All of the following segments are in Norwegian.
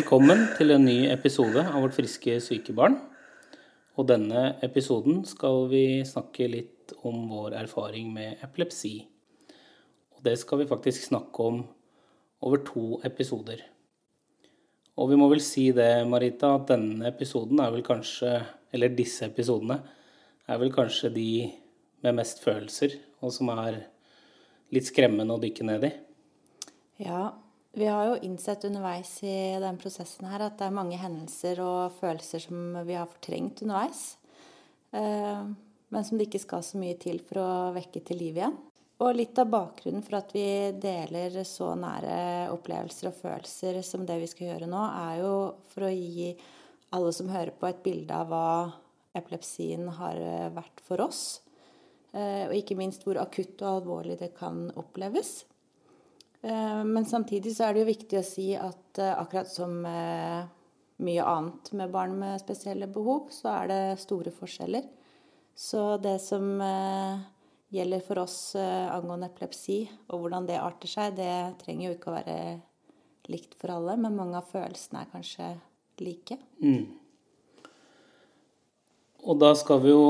Velkommen til en ny episode av Vårt friske syke barn. Og denne episoden skal vi snakke litt om vår erfaring med epilepsi. Og det skal vi faktisk snakke om over to episoder. Og vi må vel si det, Marita, at denne episoden er vel kanskje Eller disse episodene er vel kanskje de med mest følelser, og som er litt skremmende å dykke ned i. Ja, vi har jo innsett underveis i den prosessen her at det er mange hendelser og følelser som vi har fortrengt underveis. Eh, men som det ikke skal så mye til for å vekke til liv igjen. Og litt av bakgrunnen for at vi deler så nære opplevelser og følelser som det vi skal gjøre nå, er jo for å gi alle som hører på, et bilde av hva epilepsien har vært for oss. Eh, og ikke minst hvor akutt og alvorlig det kan oppleves. Eh, men samtidig så er det jo viktig å si at eh, akkurat som mye annet med barn med spesielle behov, så er det store forskjeller. Så det som eh, gjelder for oss angående epilepsi, og hvordan det arter seg, det trenger jo ikke å være likt for alle, men mange av følelsene er kanskje like. Mm. Og da skal vi jo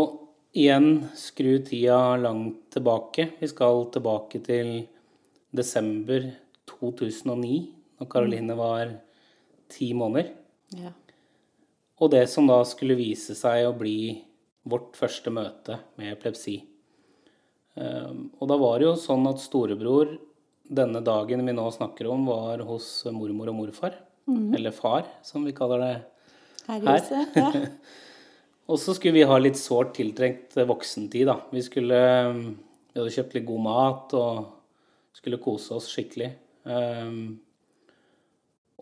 igjen skru tida langt tilbake. Vi skal tilbake til desember 2009, når Karoline var ti måneder. Ja. Og det som da skulle vise seg å bli vårt første møte med epilepsi. Ehm, og da var det jo sånn at storebror denne dagen vi nå snakker om, var hos mormor og morfar. Mm. Eller far, som vi kaller det her. her. Ja. og så skulle vi ha litt sårt tiltrengt voksentid, da. Vi skulle Vi hadde kjøpt litt god mat og skulle kose oss skikkelig. Um,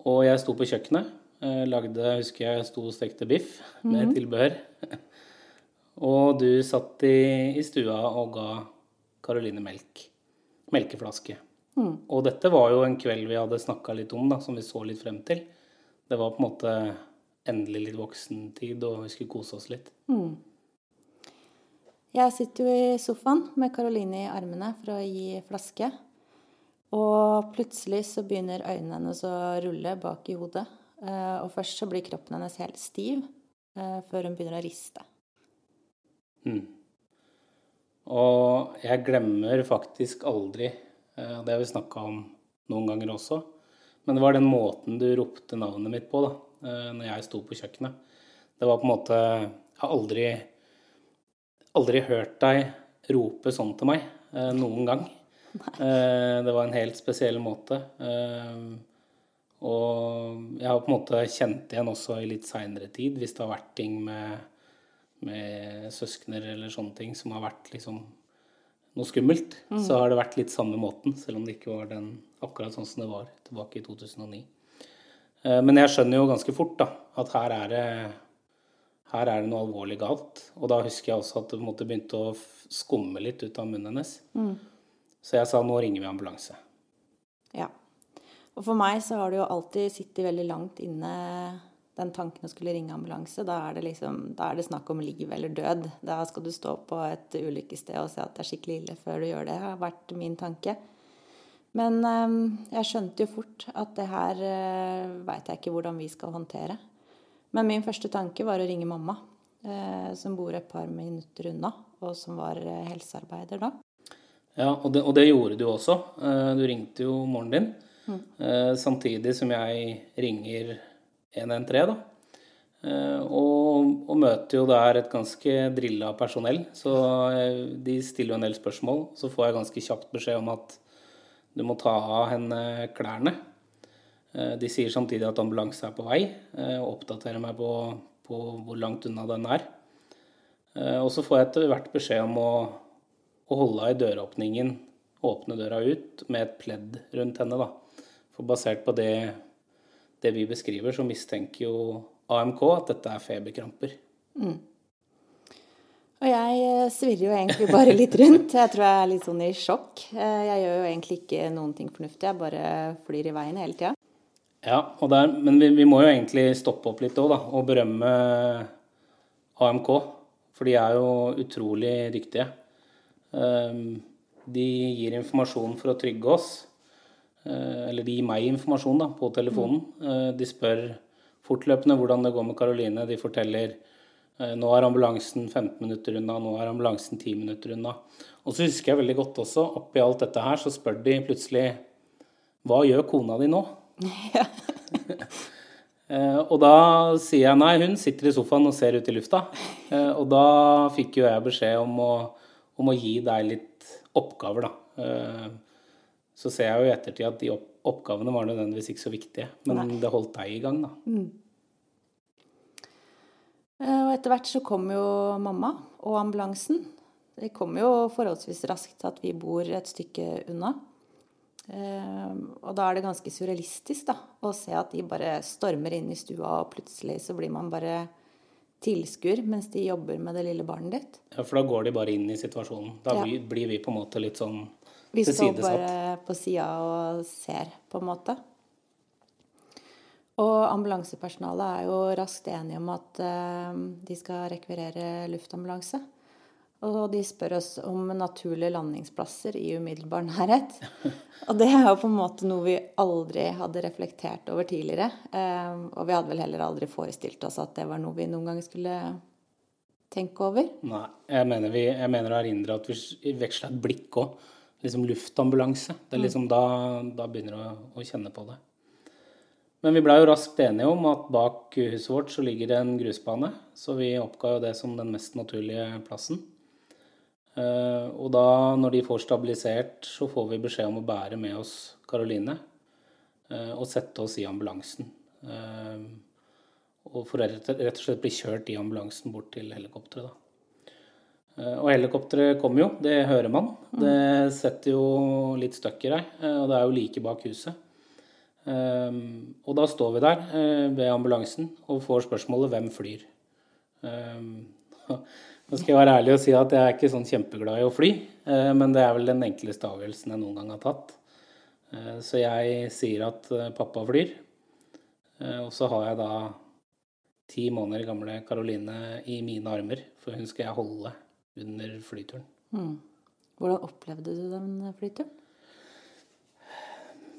og jeg sto på kjøkkenet. Uh, lagde, husker jeg, sto og stekte biff med mm -hmm. tilbehør. og du satt i, i, stua og ga Karoline melk. Melkeflaske. Mm. Og dette var jo en kveld vi hadde snakka litt om, da, som vi så litt frem til. Det var på en måte endelig litt voksentid, og vi skulle kose oss litt. Mm. Jeg sitter jo i sofaen med Karoline i armene for å gi flaske. Og plutselig så begynner øynene hennes å rulle bak i hodet. Eh, og først så blir kroppen hennes helt stiv eh, før hun begynner å riste. Mm. Og jeg glemmer faktisk aldri, eh, det har vi snakka om noen ganger også, men det var den måten du ropte navnet mitt på da når jeg sto på kjøkkenet. Det var på en måte Jeg har aldri, aldri hørt deg rope sånn til meg noen gang. Eh, det var en helt spesiell måte. Eh, og jeg har på en måte kjent igjen også i litt seinere tid, hvis det har vært ting med, med søskner eller sånne ting som har vært liksom noe skummelt, mm. så har det vært litt samme måten, selv om det ikke var den akkurat sånn som det var tilbake i 2009. Eh, men jeg skjønner jo ganske fort da, at her er det her er det noe alvorlig galt. Og da husker jeg også at det begynte å skumme litt ut av munnen hennes. Mm. Så jeg sa nå ringer vi ambulanse. Ja. Og for meg så har det jo alltid sittet veldig langt inne den tanken å skulle ringe ambulanse. Da er liksom, da er det snakk om liv eller død. Da skal du stå på et ulykkessted og se at det er skikkelig ille før du gjør det. Det har vært min tanke. Men um, jeg skjønte jo fort at det her uh, eh, veit jeg ikke hvordan vi skal håndtere. Men min første tanke var å ringe mamma, uh, som bor et par minutter unna, og som var uh, helsearbeider da. Ja, og det, og det, gjorde du også. Eh, du ringte jo moren din. Mm. Samtidig som jeg ringer 113, da. Eh, og, og, møter jo der et ganske drilla personell. Så de stiller jo en del spørsmål. Så får jeg ganske kjapt beskjed om at du må ta av henne klærne. De sier samtidig at ambulanse er på vei, og oppdaterer meg på, på hvor langt unna den er. Og så får jeg etter hvert beskjed om å og holde i døråpningen, åpne døra ut med et pledd rundt henne. da. For basert på det, det vi beskriver, så mistenker jo AMK at dette er feberkramper. Mm. Og jeg eh, svirrer jo egentlig bare litt rundt. Jeg tror jeg er litt sånn i sjokk. Eh, jeg gjør jo egentlig ikke noen ting fornuftig, jeg bare flyr i veien hele tida. Ja, der, men vi, vi, må jo egentlig stoppe opp litt òg, da, og berømme AMK. For de er jo utrolig dyktige. Ehm, de gir informasjon for å trygge oss. Eh, eller de gir meg informasjon da, på telefonen. Mm. De spør fortløpende hvordan det går med Karoline. De forteller Eh, nå er ambulansen 15 minutter unna, nå er ambulansen 10 minutter unna. Og så husker jeg veldig godt også, oppi alt dette her, så spør de plutselig Hva gjør kona di nå? Ja. Eh, og da sier jeg nei, hun sitter i sofaen og ser ut i lufta. Eh, og da fikk jo jeg beskjed om å, om å gi deg litt oppgaver, da. Så ser jeg jo i ettertid at de oppgavene var nødvendigvis ikke så viktige, men nei. det holdt deg i gang, da. Mm. Eh, og etter hvert så kom jo mamma og ambulansen. Det kom jo forholdsvis raskt at vi bor et stykke unna. Eh, og da er det ganske surrealistisk da, å se at de bare stormer inn i stua, og plutselig så blir man bare tilskuer mens de jobber med det lille barnet ditt. Ja, for da går de bare inn i situasjonen. Da ja. blir vi på en måte litt sånn tilsidesatt. Vi står bare på sida og ser, på en måte. Og ambulansepersonalet er jo raskt enige om at uh, de skal rekvirere luftambulanse. Og de spør oss om naturlige landingsplasser i umiddelbar nærhet. Og det er jo på en måte noe vi aldri hadde reflektert over tidligere. Uh, og vi hadde vel heller aldri forestilt oss at det var noe vi noen gang skulle tenke over. Nei, jeg mener, vi, jeg mener å erindre at vi veksla et blikk òg. Liksom luftambulanse. Det er mm. liksom da, da begynner du å, å kjenne på det. Men vi blei jo raskt enige om at bak huset vårt så ligger det en grusbane, så vi oppga jo det som den mest naturlige plassen. Eh, og da, når de får stabilisert, så får vi beskjed om å bære med oss Karoline eh, og sette oss i ambulansen. Eh, og for rett og slett bli kjørt i ambulansen bort til helikopteret, da. Og helikopteret kommer jo, det hører man. Det setter jo litt støkk i deg, og det er jo like bak huset. Og da står vi der ved ambulansen og får spørsmålet 'Hvem flyr?' Nå skal jeg være ærlig og si at jeg er ikke sånn kjempeglad i å fly, uh, men det er vel den enkleste avgjørelsen jeg noen gang har tatt. Uh, så jeg sier at pappa flyr. og så har jeg da ti måneder gamle Karoline i mine armer, for hun skal jeg holde under flyturen. Mm. Hvordan opplevde du den flyturen?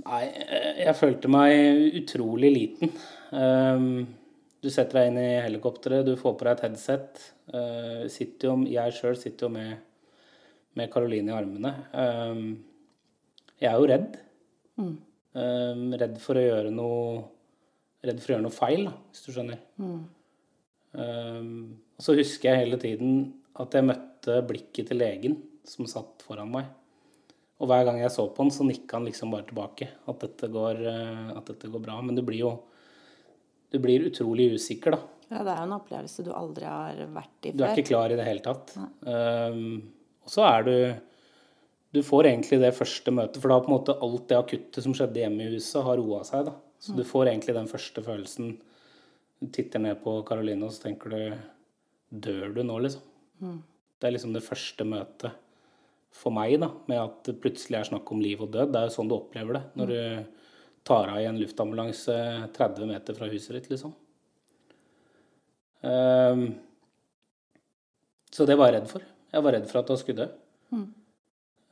Nei, jeg følte meg utrolig liten. Um, du setter deg inn i helikopteret, du får på deg et headset. Uh, jo, jeg sjøl sitter jo med, med Karoline i armene. Um, jeg er jo redd. Mm. Um, redd for å gjøre noe Redd for å gjøre noe feil, da, hvis du skjønner. Mm. og så husker jeg hele tiden at jeg møtte blikket til legen som satt foran meg. Og hver gang jeg så på han, så nikka han liksom bare tilbake. At dette går, eh, at dette går bra. Men du blir jo du blir utrolig usikker, da. Ja, det er jo en opplevelse du aldri har vært i før. Du er ikke klar i det hele tatt. Um, og så er du Du får egentlig det første møtet, for da på en måte alt det akutte som skjedde hjemme i huset, har roa seg, da. Så mm. du får egentlig den første følelsen. Du titter ned på Karoline, og så tenker du Dør du nå, liksom? Mm. Det er liksom det første møtet for meg, da, med at det plutselig er snakk om liv og død. Det er jo sånn du opplever det når du tar av i en luftambulanse 30 meter fra huset ditt, liksom. Um, så det var jeg redd for. Jeg var redd for at hun skulle dø. Mm.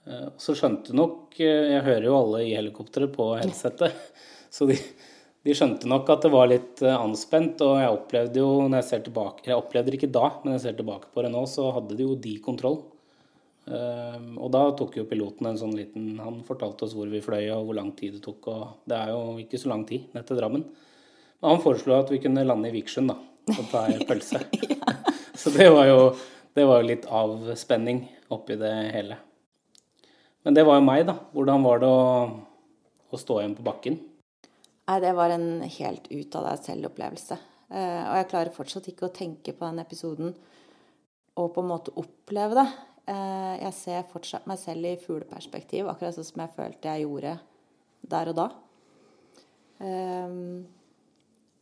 Uh, så skjønte nok eh, Jeg hører jo alle i helikopteret på headsetet. Så de, de, skjønte nok at det var litt uh, anspent. Og jeg opplevde jo når jeg ser tilbake Jeg opplevde det ikke da, men jeg ser tilbake på det nå, så hadde de jo de kontroll. Ehm, og da tok jo piloten en sånn liten Han fortalte oss hvor vi fløy og hvor lang tid det tok. Og det er jo ikke så lang tid ned til Drammen. Men han foreslo at vi kunne lande i Vikersund da, og ta en pølse. så det var, jo, det var jo litt avspenning oppi det hele. Men det var jo meg, da. Hvordan var det å, å stå igjen på bakken? Nei, det var en helt ut av deg selv-opplevelse. Eh, og jeg klarer fortsatt ikke å tenke på den episoden og på en måte oppleve det. Eh, jeg ser fortsatt meg selv i fugleperspektiv, akkurat sånn som jeg følte jeg gjorde der og da. Ehm,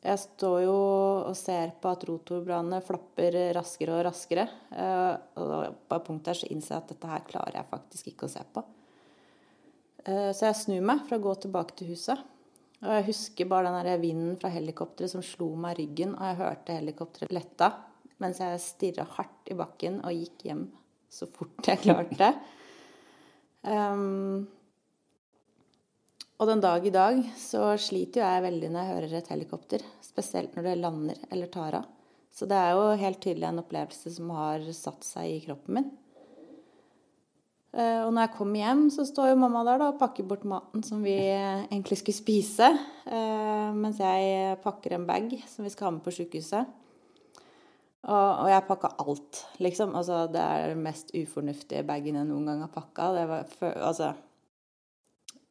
jeg står jo og ser på at rotorbladene flapper raskere og raskere. Eh, og på et punkt der så innser jeg at dette her klarer jeg faktisk ikke å se på. Eh, så jeg snur meg for å gå tilbake til huset. Og jeg husker bare den vinden fra helikopteret som slo meg i ryggen, og jeg hørte helikopteret letta mens jeg stirra hardt i bakken og gikk hjem så fort jeg klarte. Um, og den dag i dag så sliter jo jeg veldig når jeg hører et helikopter. Spesielt når det lander eller tar av. Så det er jo helt tydelig en opplevelse som har satt seg i kroppen min. Uh, og når jeg kommer hjem, så står jo mamma der da, og pakker bort maten som vi egentlig skulle spise. Uh, mens jeg pakker en bag som vi skal ha med på sykehuset. Og, og jeg pakka alt, liksom. Altså, det er den mest ufornuftige bagen jeg noen gang har pakka. Det var før, altså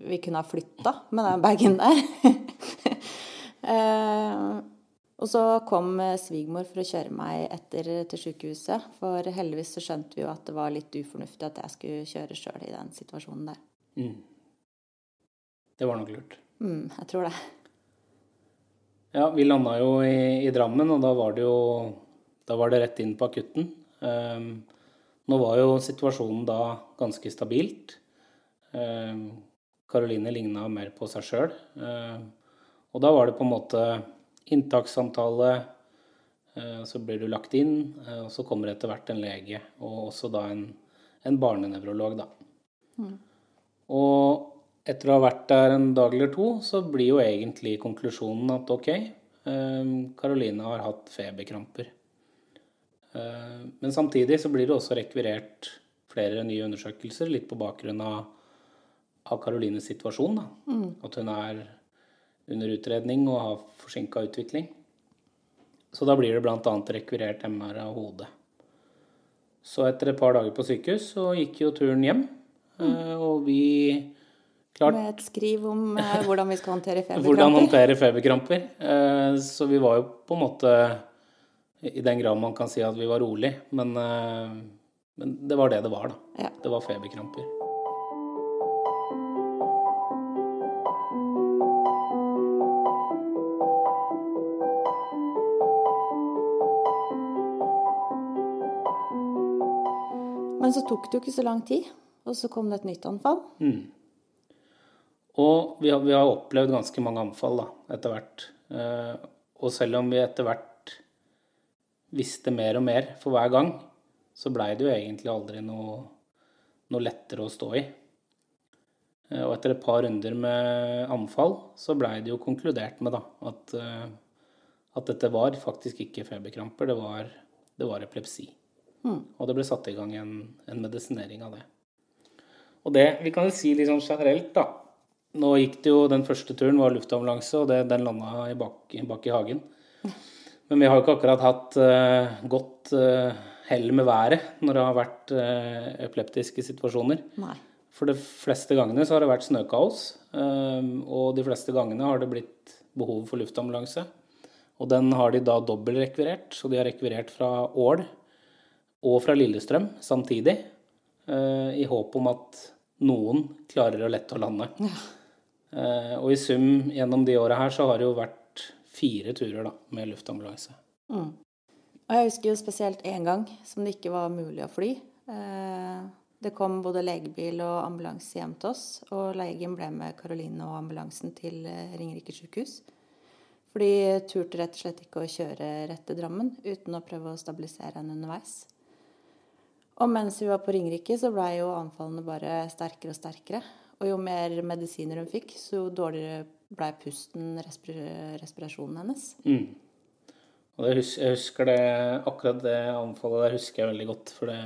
Vi kunne ha flytta med den bagen der. eh, og så kom svigermor for å kjøre meg etter til sykehuset. For heldigvis så skjønte vi jo at det var litt ufornuftig at jeg skulle kjøre sjøl i den situasjonen der. Mm. Det var nok lurt. Mm, jeg tror det. Ja, vi landa jo i, i Drammen, og da var det jo da var det rett inn på akutten. Ehm, nå var jo situasjonen da ganske stabilt. Karoline ehm, ligna mer på seg sjøl. Ehm, og da var det på en måte inntakssamtale, eh, så blir du lagt inn, eh, og så kommer etter hvert en lege, og også da en, en barnenevrolog, da. Mm. Og etter å ha vært der en dag eller to, så blir jo egentlig konklusjonen at ok, Karoline har hatt feberkramper. Eh, men samtidig så blir det også rekvirert flere nye undersøkelser, litt på bakgrunn av, av Karolines situasjon. Mm. At hun er under utredning og har forsinka utvikling. Så da blir det bl.a. rekvirert MR av hodet. Så etter et par dager på sykehus så gikk jo turen hjem. Mm. Eh, og vi klart Med et skriv om eh, hvordan vi skal håndtere feberkramper. hvordan håndtere feberkramper. Så vi var jo på en måte i den grad man kan si at vi var rolig. Men, eh, men det var det det var, da. Ja. Det var feberkramper. Men så tok det jo ikke så lang tid, og så kom det et nytt anfall. Mm. Og vi har, vi har, opplevd ganske mange anfall da, etter hvert. Eh, og selv om vi etter hvert visste mer og mer for hver gang, så blei det jo egentlig aldri noe, noe, lettere å stå i. Eh, og etter et par runder med anfall, så blei det jo konkludert med da, at, eh, at, dette var faktisk ikke feberkramper, det var, det var epilepsi. Mm. Og det ble satt i gang en, en, medisinering av det. Og det, vi kan jo si litt sånn generelt, da. Nå gikk det jo, Den første turen var luftambulanse, og det, den landa bak, bak i hagen. Men vi har jo ikke akkurat hatt uh, godt uh, hell med været når det har vært uh, epileptiske situasjoner. Nei. For de fleste gangene så har det vært snøkaos, og de fleste gangene har det blitt behov for luftambulanse. Og den har de da dobbeltrekvirert, så de har rekvirert fra Ål og fra Lillestrøm samtidig, i håp om at noen klarer å lette å lande. Ja. Og i sum gjennom de åra her så har det jo vært fire turer da, med luftambulanse. Mm. Og jeg husker jo spesielt én gang som det ikke var mulig å fly. Eh, det kom både legebil og ambulanse hjem til oss, og legen ble med Karoline og ambulansen til eh, Ringerike sykehus. For de turte rett og slett ikke å kjøre rett til Drammen uten å prøve å stabilisere henne underveis. Og mens vi var på Ringerike, så blei jo anfallene bare sterkere og sterkere. Og jo mer medisiner hun fikk, så dårligere blei pusten, respir respirasjonen hennes. Mm. Og husker, jeg husker, det, akkurat det anfallet der husker jeg veldig godt. For det,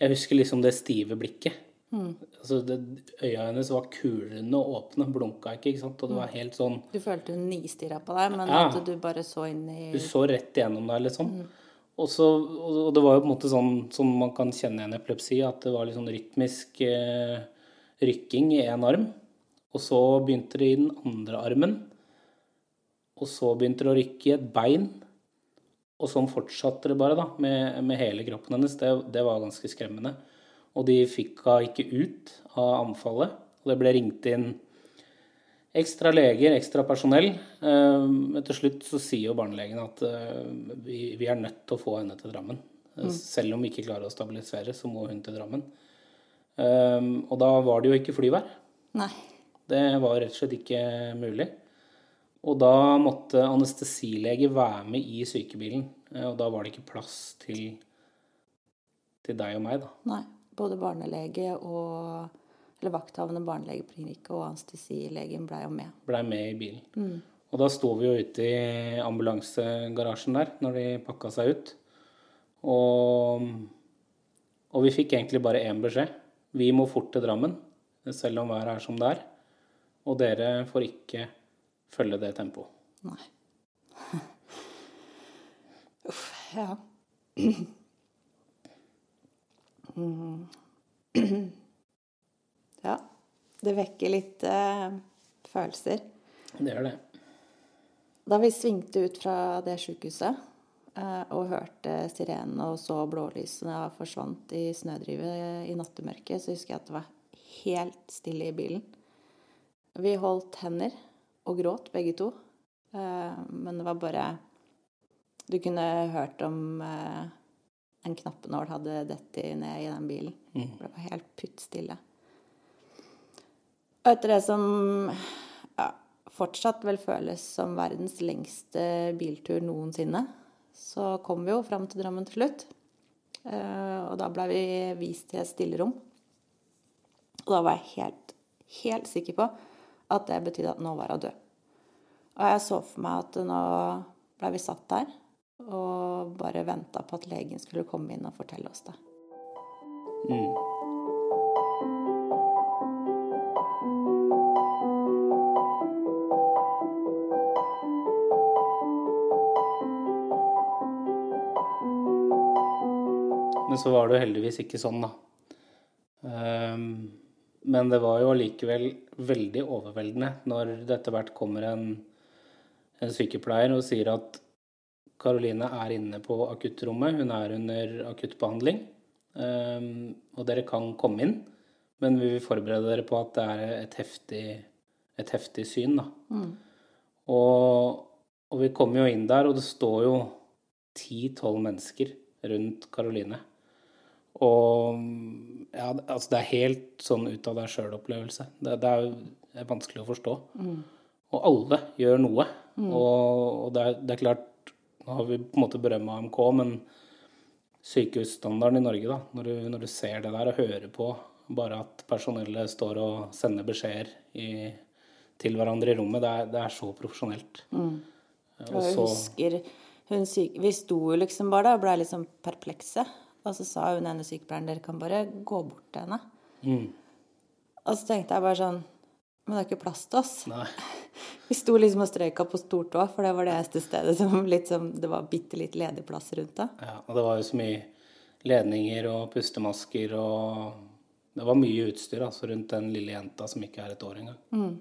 jeg husker liksom det stive blikket. Mm. Altså det, Øya hennes var kulende og åpne, blunka ikke. ikke sant? Og det var mm. helt sånn Du følte hun nistirra på deg, men ja. at du bare så inn i Du så rett igjennom deg, liksom. Mm. Og, så, og, det var jo på en måte sånn som man kan kjenne igjen epilepsi, at det var litt sånn rytmisk eh, rykking i én arm. Og så begynte det i den andre armen. Og så begynte det å rykke i et bein. Og sånn fortsatte det bare, da, med, med hele kroppen hennes. Det, det, var ganske skremmende. Og de fikk henne ikke ut av anfallet. Og det ble ringt inn Ekstra leger, ekstra personell. Men til slutt så sier jo barnelegen at vi, vi er nødt til å få henne til Drammen. Mm. Selv om vi ikke klarer å stabilisere, så må hun til Drammen. Og da var det jo ikke flyvær. Nei. Det var rett og slett ikke mulig. Og da måtte anestesilege være med i sykebilen. Og da var det ikke plass til, til deg og meg, da. Nei. Både barnelege og Eller vakthavende barnelege på klinikken og anestesilegen blei jo med. Blei med i bilen. Mm. Og da sto vi jo ute i ambulansegarasjen der når de pakka seg ut. Og, og vi fikk egentlig bare én beskjed. Vi må fort til Drammen, selv om været er som det er. Og dere får ikke følge det tempoet. Nei. Uff, ja. Ja. Det vekker litt eh, følelser. Det gjør det. Da vi svingte ut fra det sjukehuset eh, og hørte sirenen og så blålysene forsvant i snødrivet i nattemørket, så husker jeg at det var helt stille i bilen. Vi holdt hender og gråt, begge to. Eh, men det var bare Du kunne hørt om eh, en knappenål hadde dett ned i den bilen. Mm. Det var helt puttstille. Og etter det som ja, fortsatt vel føles som verdens lengste biltur noensinne, så kom vi jo fram til Drammen til slutt. Eh, og da blei vi vist til et stillerom. Og da var jeg helt, helt sikker på at det betydde at nå var hun død. Og jeg så for meg at nå blei vi satt der og bare venta på at legen skulle komme inn og fortelle oss det. Mm. Men så var det jo heldigvis ikke sånn, da. Um, men det var jo allikevel veldig overveldende når det etter hvert kommer en, en sykepleier og sier at Karoline er inne på akuttrommet. Hun er under akuttbehandling. Um, og dere kan komme inn, men vi vil forberede dere på at det er et heftig, et heftig syn. Da. Mm. Og, og, vi kommer jo inn der, og det står jo ti-tolv mennesker rundt Karoline. Og ja, altså det er helt sånn ut av deg sjøl-opplevelse. Det, det, er vanskelig å forstå. Mm. Og alle gjør noe. Mm. Og, og det, er, det, er, klart Nå har vi på en måte berømma AMK, men sykehusstandarden i Norge, da, når du, når du, ser det der og hører på bare at personellet står og sender beskjeder til hverandre i rommet, det er, det er så profesjonelt. Mm. Og, og jeg husker hun syk, Vi sto jo liksom bare der og blei liksom perplekse. Og så sa hun ene sykepleieren dere kan bare gå bort til henne. Mm. Og så tenkte jeg bare sånn Men det er ikke plass til oss. Nei. Vi sto liksom og strøyka på stortå, for det var det eneste stedet som liksom, det var bitte litt ledig plass rundt det. Ja, og det var jo så mye ledninger og pustemasker og Det var mye utstyr altså, rundt den lille jenta som ikke er et år engang. Mm.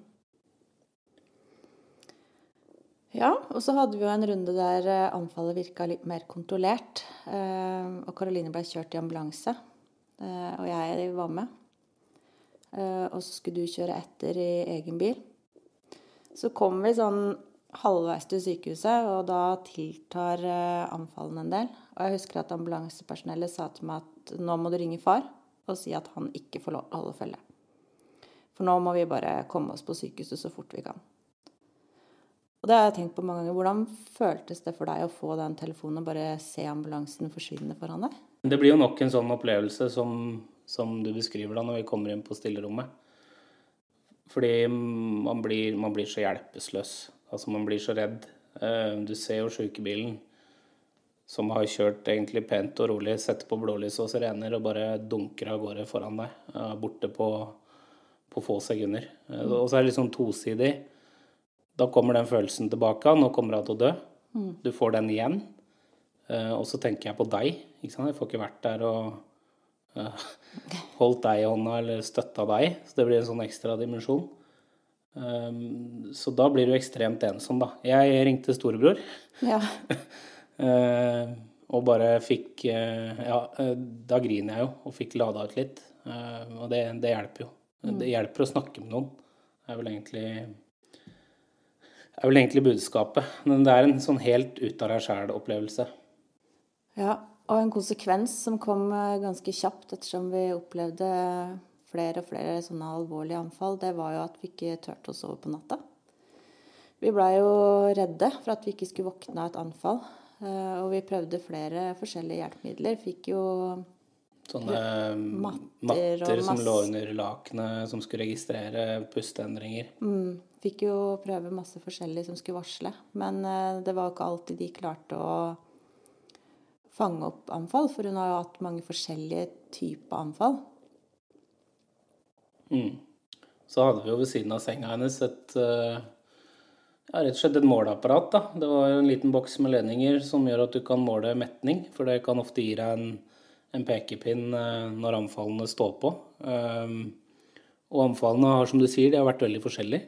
Ja, og så hadde vi jo en runde der eh, anfallet virka litt mer kontrollert. Eh, og Karoline ble kjørt i ambulanse, eh, og jeg var med. Og så skulle du kjøre etter i egen bil. Så kom vi sånn halvveis til sykehuset, og da tiltar anfallene en del. Og jeg husker at ambulansepersonellet sa til meg at nå må du ringe far og si at han ikke får lov til å holde følge. For nå må vi bare komme oss på sykehuset så fort vi kan. Og det har jeg tenkt på mange ganger. Hvordan føltes det for deg å få den telefonen og bare se ambulansen forsvinne foran deg? Det blir jo nok en sånn opplevelse som, som du beskriver da når vi kommer inn på stillerommet. Fordi man blir, man blir så hjelpeløs. Altså, man blir så redd. Eh, du ser jo sjukebilen som har kjørt egentlig pent og rolig, setter på blålys og sirener og bare dunker av gårde foran deg. Borte på, på få sekunder. Mm. Og så er det sånn tosidig. Da kommer den følelsen tilbake. Nå kommer hun til å dø. Mm. Du får den igjen. Uh, og så tenker jeg på deg. Jeg får ikke vært der og uh, holdt deg i hånda eller støtta deg. Så det blir en sånn ekstra dimensjon. Um, så da blir du ekstremt ensom, da. Jeg ringte storebror. Ja. uh, og bare fikk Ja, da griner jeg jo, og fikk lada ut litt. og det, det hjelper jo. Mm. Det hjelper å snakke med noen. Det er vel egentlig er vel egentlig budskapet. Men det er en sånn helt ut av deg sjæl-opplevelse. Ja, og en konsekvens som kom eh, ganske kjapt ettersom vi opplevde flere og flere sånne alvorlige anfall, det var jo at vi ikke turte å sove på natta. Vi blei jo redde for at vi ikke skulle våkne av et anfall. Eh, og vi prøvde flere forskjellige hjelpemidler. Fikk jo Sånne Matter matter, og som lå under lakenet, som skulle registrere pusteendringer. mm, Fikk jo prøve masse forskjellig som skulle varsle. Men eh, det var ikke alltid de klarte å fange opp anfall, for hun har jo hatt mange forskjellige typer anfall. Mm. Så hadde vi jo ved siden av senga hennes et eh, ja, rett og slett et måleapparat. da. Det var jo en liten boks med ledninger som gjør at du kan måle metning, for det kan ofte gi deg en, en pekepinn eh, når anfallene står på. Um, og anfallene har, som du sier, de har vært veldig forskjellige.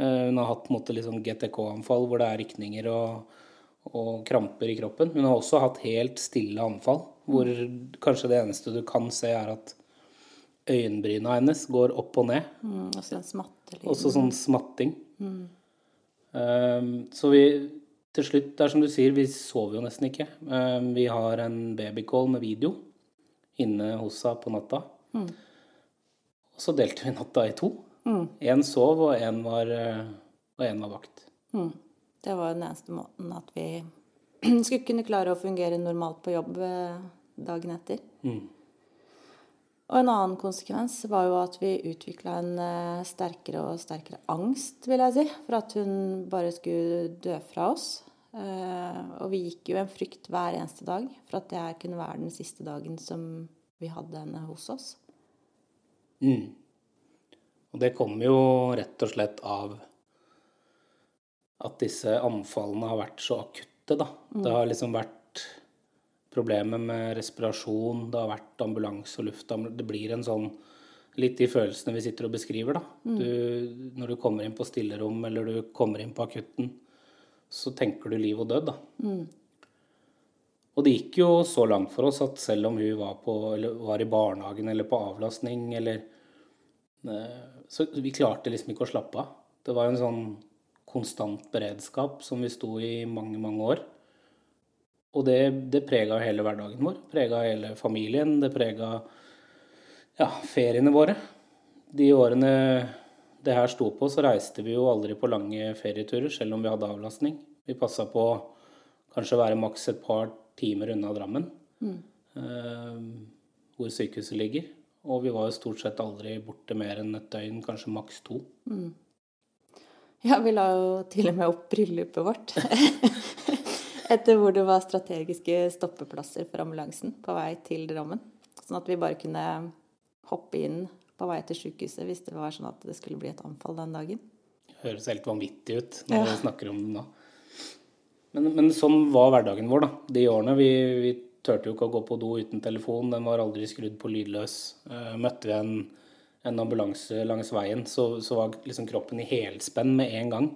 Eh, hun har hatt på en måte litt sånn GTK-anfall hvor det er rykninger og, og kramper i kroppen. Hun har også hatt helt stille anfall, hvor kanskje det eneste du kan se, er at øyenbryna hennes går opp og ned. Mm, også den en smattelyd. Også sånn smatting. Um, så vi til slutt, det er som du sier, vi sover jo nesten ikke. Um, vi har en babycall med video inne hos henne på natta. Og så delte vi natta i to. Én sov, og én var, en var vakt. Mm. Det var den eneste måten at vi skulle kunne klare å fungere normalt på jobb eh, dagen etter. Mm. Og en annen konsekvens var jo at vi utvikla en eh, sterkere og sterkere angst, vil jeg si, for at hun bare skulle dø fra oss. Eh, og vi gikk jo en frykt hver eneste dag for at det her kunne være den siste dagen som vi hadde henne hos oss. Mm. Og det kommer jo rett og slett av at disse anfallene har vært så akutte, da. Det har liksom vært problemer med respirasjon, det har vært ambulanse og luftambulanse Det blir en sånn Litt de følelsene vi sitter og beskriver, da. Du, når du kommer inn på stillerom eller du kommer inn på akutten, så tenker du liv og død, da. Og det gikk jo så langt for oss at selv om hun var, på, eller var i barnehagen eller på avlastning eller eh, Så vi klarte liksom ikke å slappe av. Det var en sånn konstant beredskap som vi sto i mange, mange år. Og det, det prega hele hverdagen vår. Prega hele familien. Det prega ja, feriene våre. De årene det her sto på, så reiste vi jo aldri på lange ferieturer, selv om vi hadde avlastning. Vi passa på kanskje å være maks et par timer unna Drammen, eh, hvor sykehuset ligger. Og vi var jo stort sett aldri borte mer enn et døgn, kanskje maks to. Ja, vi la jo til og med opp bryllupet vårt. Etter hvor det var strategiske stoppeplasser for ambulansen på vei til Drammen. Sånn at vi bare kunne hoppe inn på vei til sykehuset hvis det var sånn at det skulle bli et anfall den dagen. Det Høres helt vanvittig ut når vi snakker om det nå. Men, men sånn var hverdagen vår, da. De årene. Vi, vi turte jo ikke å gå på do uten telefon. Den var aldri skrudd på lydløs. Eh, møtte vi en, en ambulanse langs veien, så, så var liksom kroppen i helspenn med en gang.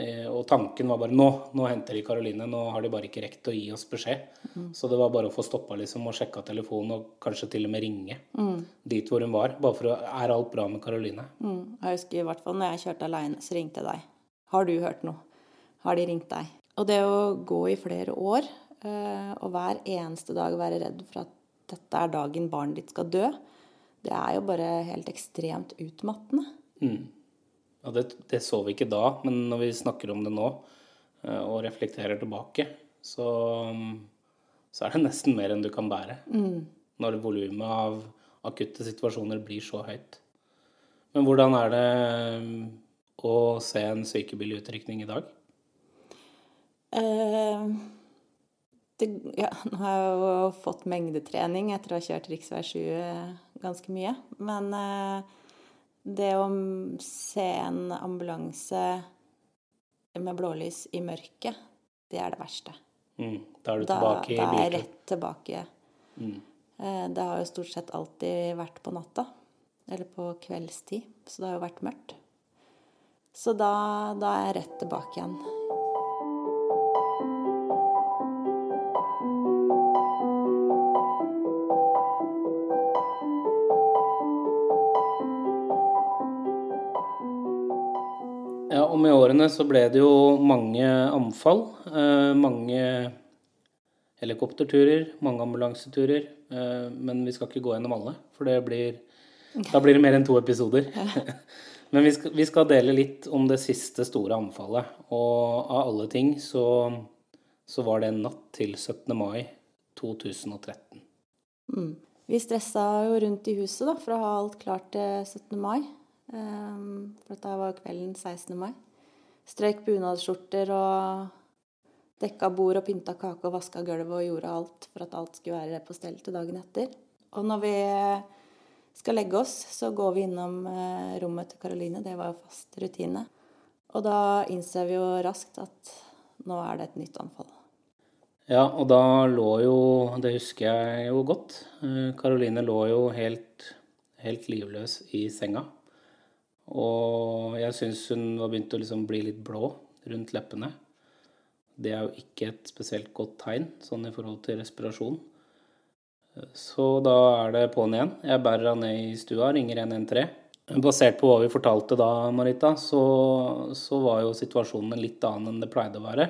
Eh, og tanken var bare nå, nå henter de Karoline. Nå har de bare ikke rekt å gi oss beskjed. Så det var bare å få stoppa liksom, og sjekka telefonen og kanskje til og med ringe dit hvor hun var. Bare for å Er alt bra med Karoline? Mm. Jeg husker i hvert fall når jeg kjørte aleine, så ringte jeg deg. Har du hørt noe? Har de ringt deg? Og det å gå i flere år eh, og hver eneste dag være redd for at dette er dagen barnet ditt skal dø, det er jo bare helt ekstremt utmattende. Mm. Ja, det, det så vi ikke da, men når vi snakker om det nå eh, og reflekterer tilbake, så, så er det nesten mer enn du kan bære. Når volumet av akutte situasjoner blir så høyt. Men hvordan er det eh, å se en sykebilutrykning i dag? Eh, det, ja, nå har jeg jo fått mengdetrening etter å ha kjørt rv. 7 ganske mye. Men eh, det å se en ambulanse med blålys i mørket, det er det verste. Mm. Da er du tilbake i da er jeg rett tilbake. Eh, Det har jo stort sett alltid vært på natta. Eller på kveldstid. Så det har jo vært mørkt. Så da, da er jeg rett tilbake igjen. Årene så ble det jo mange anfall. Eh, mange helikopterturer, mange ambulanseturer. Eh, men vi skal ikke gå gjennom alle, for det blir, da blir det mer enn to episoder. men vi skal, vi skal, dele litt om det siste store anfallet. Og av alle ting så, så var det en natt til 17. mai 2013. Mm. Vi stressa jo rundt i huset da, for å ha alt klart til 17. mai. Um, for dette var kvelden 16. mai. Strøyk bunadsskjorter og dekka bord og pynta kake og vaska gulvet og gjorde alt for at alt skulle være på stell til dagen etter. Og når vi skal legge oss, så går vi innom eh, rommet til Karoline. Det var jo fast rutine. Og da innser vi jo raskt at nå er det et nytt anfall. Ja, og da lå jo Det husker jeg jo godt. Karoline eh, lå jo helt, helt livløs i senga. Og jeg syns hun var begynt å liksom bli litt blå rundt leppene. Det er jo ikke et spesielt godt tegn sånn i forhold til respirasjon. Så da er det på'n igjen. Jeg bærer henne ned i stua, ringer 113. Basert på hva vi fortalte da, Marita, så, så, var jo situasjonen litt annen enn det pleide å være.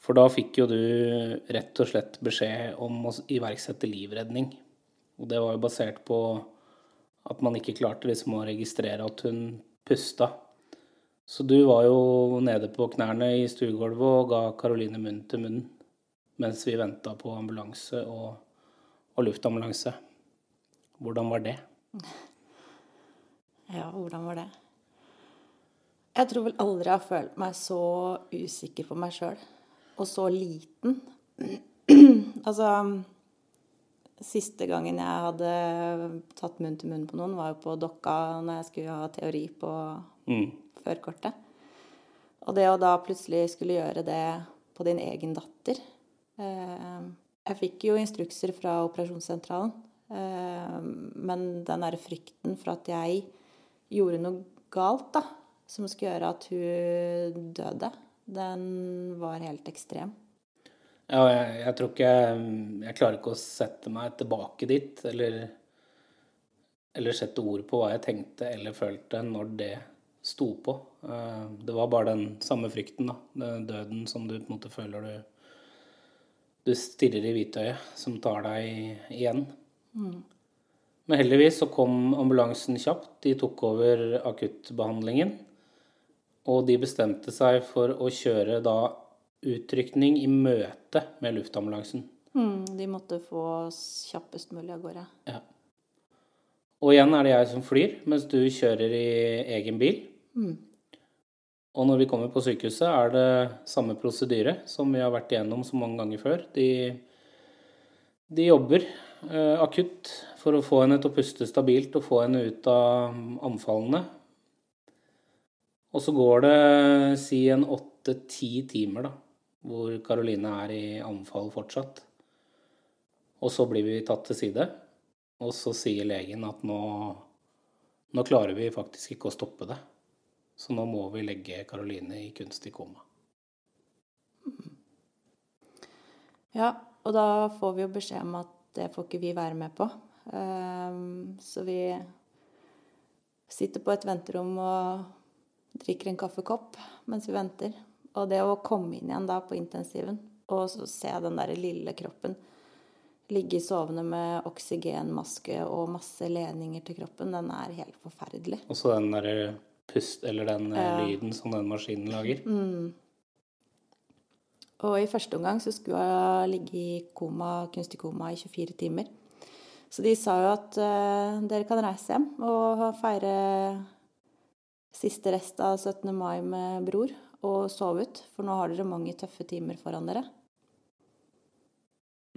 For da fikk jo du rett og slett beskjed om å iverksette livredning. Og det var jo basert på at man ikke klarte liksom å registrere at hun pusta. Så du var jo nede på knærne i stuegulvet og ga Karoline munn til munn mens vi venta på ambulanse og, og, luftambulanse. Hvordan var det? Ja, hvordan var det? Jeg tror vel aldri jeg har følt meg så usikker på meg sjøl. Og så liten. altså Siste gangen jeg hadde tatt munn til munn på noen, var jo på Dokka når jeg skulle ha teori på mm. førkortet. Og det å da plutselig skulle gjøre det på din egen datter eh, Jeg fikk jo instrukser fra operasjonssentralen, eh, men den derre frykten for at jeg gjorde noe galt, da, som skulle gjøre at hun døde, den var helt ekstrem. Ja, jeg, jeg, tror ikke Jeg klarer ikke å sette meg tilbake dit, eller, eller sette ord på hva jeg tenkte eller følte når det sto på. Eh, det var bare den samme frykten, da. Den døden som du på en måte føler du Du stirrer i hvitøyet, som tar deg igjen. Mm. Men heldigvis så kom ambulansen kjapt. De tok over akuttbehandlingen. Og de bestemte seg for å kjøre da utrykning i møte med luftambulansen. Mm, de måtte få oss kjappest mulig av gårde. Ja. Og igjen er det jeg som flyr, mens du kjører i egen bil. Mm. Og når vi kommer på sykehuset, er det samme prosedyre som vi har vært igjennom så mange ganger før. De, de jobber eh, akutt for å få henne til å puste stabilt og få henne ut av anfallene. Og så går det si en åtte-ti timer, da hvor Karoline er i anfall fortsatt. Og så blir vi tatt til side, og så sier legen at nå, nå klarer vi faktisk ikke å stoppe det. Så nå må vi legge Karoline i kunstig koma. Ja, og da får vi jo beskjed om at det får ikke vi være med på. Ehm, så vi sitter på et venterom og drikker en kaffekopp mens vi venter. Og det å komme inn igjen da på intensiven og se den der lille kroppen ligge sovende med oksygenmaske og masse ledninger til kroppen, den er helt forferdelig. Og så den derre pust, eller den eh, lyden som den maskinen lager. Mm. Og i første omgang så skulle jeg ligge i koma, kunstig koma i 24 timer. Så de sa jo at uh, dere kan reise hjem og feire siste rest av 17. mai med bror og sove ut, for nå har dere mange tøffe timer foran dere.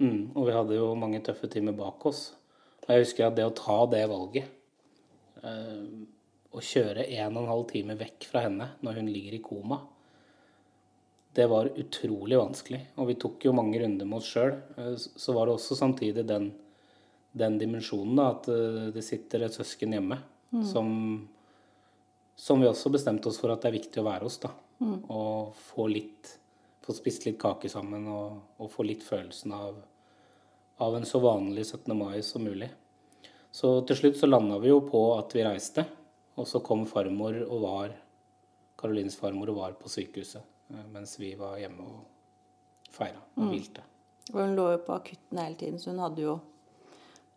Mm, og vi hadde jo mange tøffe timer bak oss. Og jeg husker at det å ta det valget, eh, å kjøre en og en halv time vekk fra henne når hun ligger i koma, det var utrolig vanskelig. Og vi tok jo mange runder med oss sjøl. Eh, så var det også samtidig den, den dimensjonen da, at eh, det sitter et søsken hjemme mm. som, som vi også bestemte oss for at det er viktig å være hos. da. Mm. Og få litt Få spist litt kake sammen og, og få litt følelsen av, av en så vanlig 17. mai som mulig. Så til slutt så landa vi jo på at vi reiste. Og så kom farmor og var Karolines farmor og var på sykehuset eh, mens vi var hjemme og feira og hvilte. Og hun lå jo på akutten hele tiden, så hun hadde jo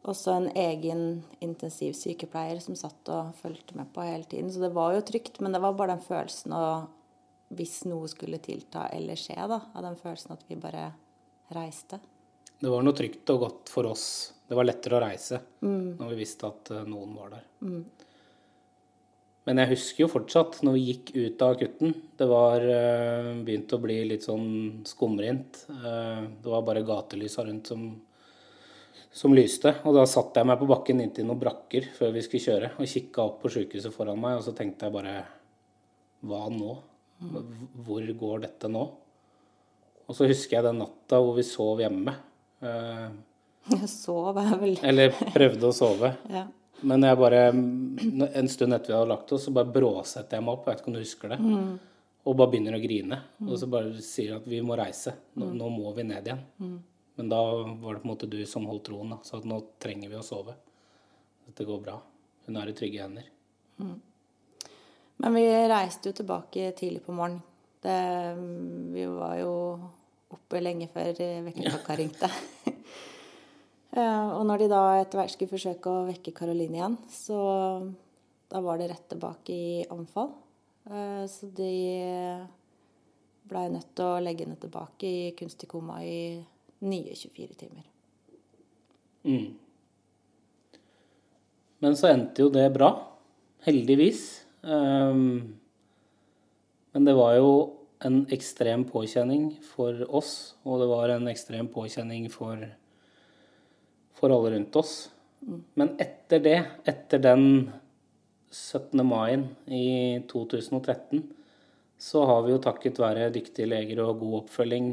også en egen intensivsykepleier som satt og fulgte med på hele tiden. Så det var jo trygt, men det var bare den følelsen å Hvis noe skulle tilta eller skje, da, av den følelsen at vi bare reiste. Det var noe trygt og godt for oss. Det var lettere å reise når vi visste at eh, noen var der. Men jeg husker jo fortsatt når vi gikk ut av akutten. Det var uh, begynt å bli litt sånn skumrint. Eh, det var bare gatelysa rundt som, som lyste. Og da satte jeg meg på bakken inntil noen brakker før vi skulle kjøre, og kikka opp på sjukehuset foran meg, og så tenkte jeg bare Hva nå? Hvor går dette nå? Og så husker jeg den natta hvor vi sov hjemme. Eh, Sov er vel eller prøvde å sove. Ja. Men jeg bare, en stund etter vi hadde lagt oss, så bare bråsetter jeg meg opp. Jeg vet ikke om du husker det. Og bare begynner å grine. Og så bare sier at vi må reise. Nå, nå må vi ned igjen. Men da var det på en måte du som holdt troen. Da. Så at nå trenger vi å sove. Dette går bra. Hun er i trygge hender. Men vi reiste jo tilbake tidlig på morgenen. Det, vi var jo oppe lenge før vekkerklokka ringte. Eh, og når de da etter hvert skulle forsøke å vekke Karoline igjen, så da var det rett tilbake i anfall. Eh, Så de blei nødt til å legge henne tilbake i kunstig koma i nye 24 timer. Mm. Men så endte jo det bra. Heldigvis. Ehm, men det var jo en ekstrem påkjenning for oss, og det var en ekstrem påkjenning for, for alle rundt oss. Men etter det, etter den 17. mai i 2013, så har vi jo takket være dyktige leger og god oppfølging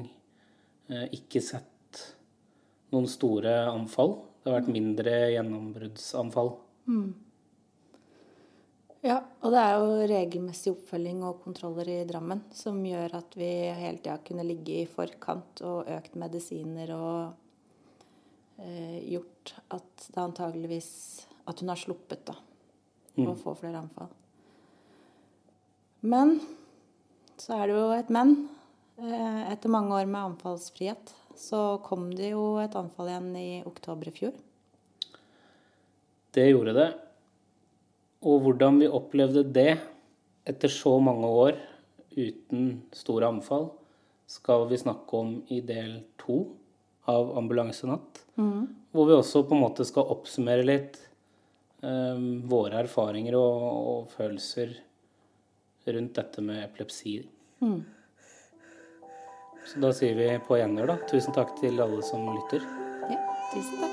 eh, ikke sett noen store anfall. Det har vært mindre gjennombruddsanfall. Ja, og det er jo regelmessig oppfølging og kontroller i Drammen som gjør at vi hele tida kunne ligge i forkant og økt medisiner og eh, gjort at det antageligvis At hun har sluppet, da. Å få flere anfall. Men så er det jo et men. Eh, etter mange år med anfallsfrihet så kom det jo et anfall igjen i oktober i fjor. Det gjorde det. Og hvordan vi opplevde det etter så mange år uten store anfall, skal vi snakke om i del to av Ambulansenatt. Hvor vi også på en måte skal oppsummere litt um, våre erfaringer og, og følelser rundt dette med epilepsi. Så da sier vi på gjenhør, da. Tusen takk til alle som lytter. Ja, tusen takk.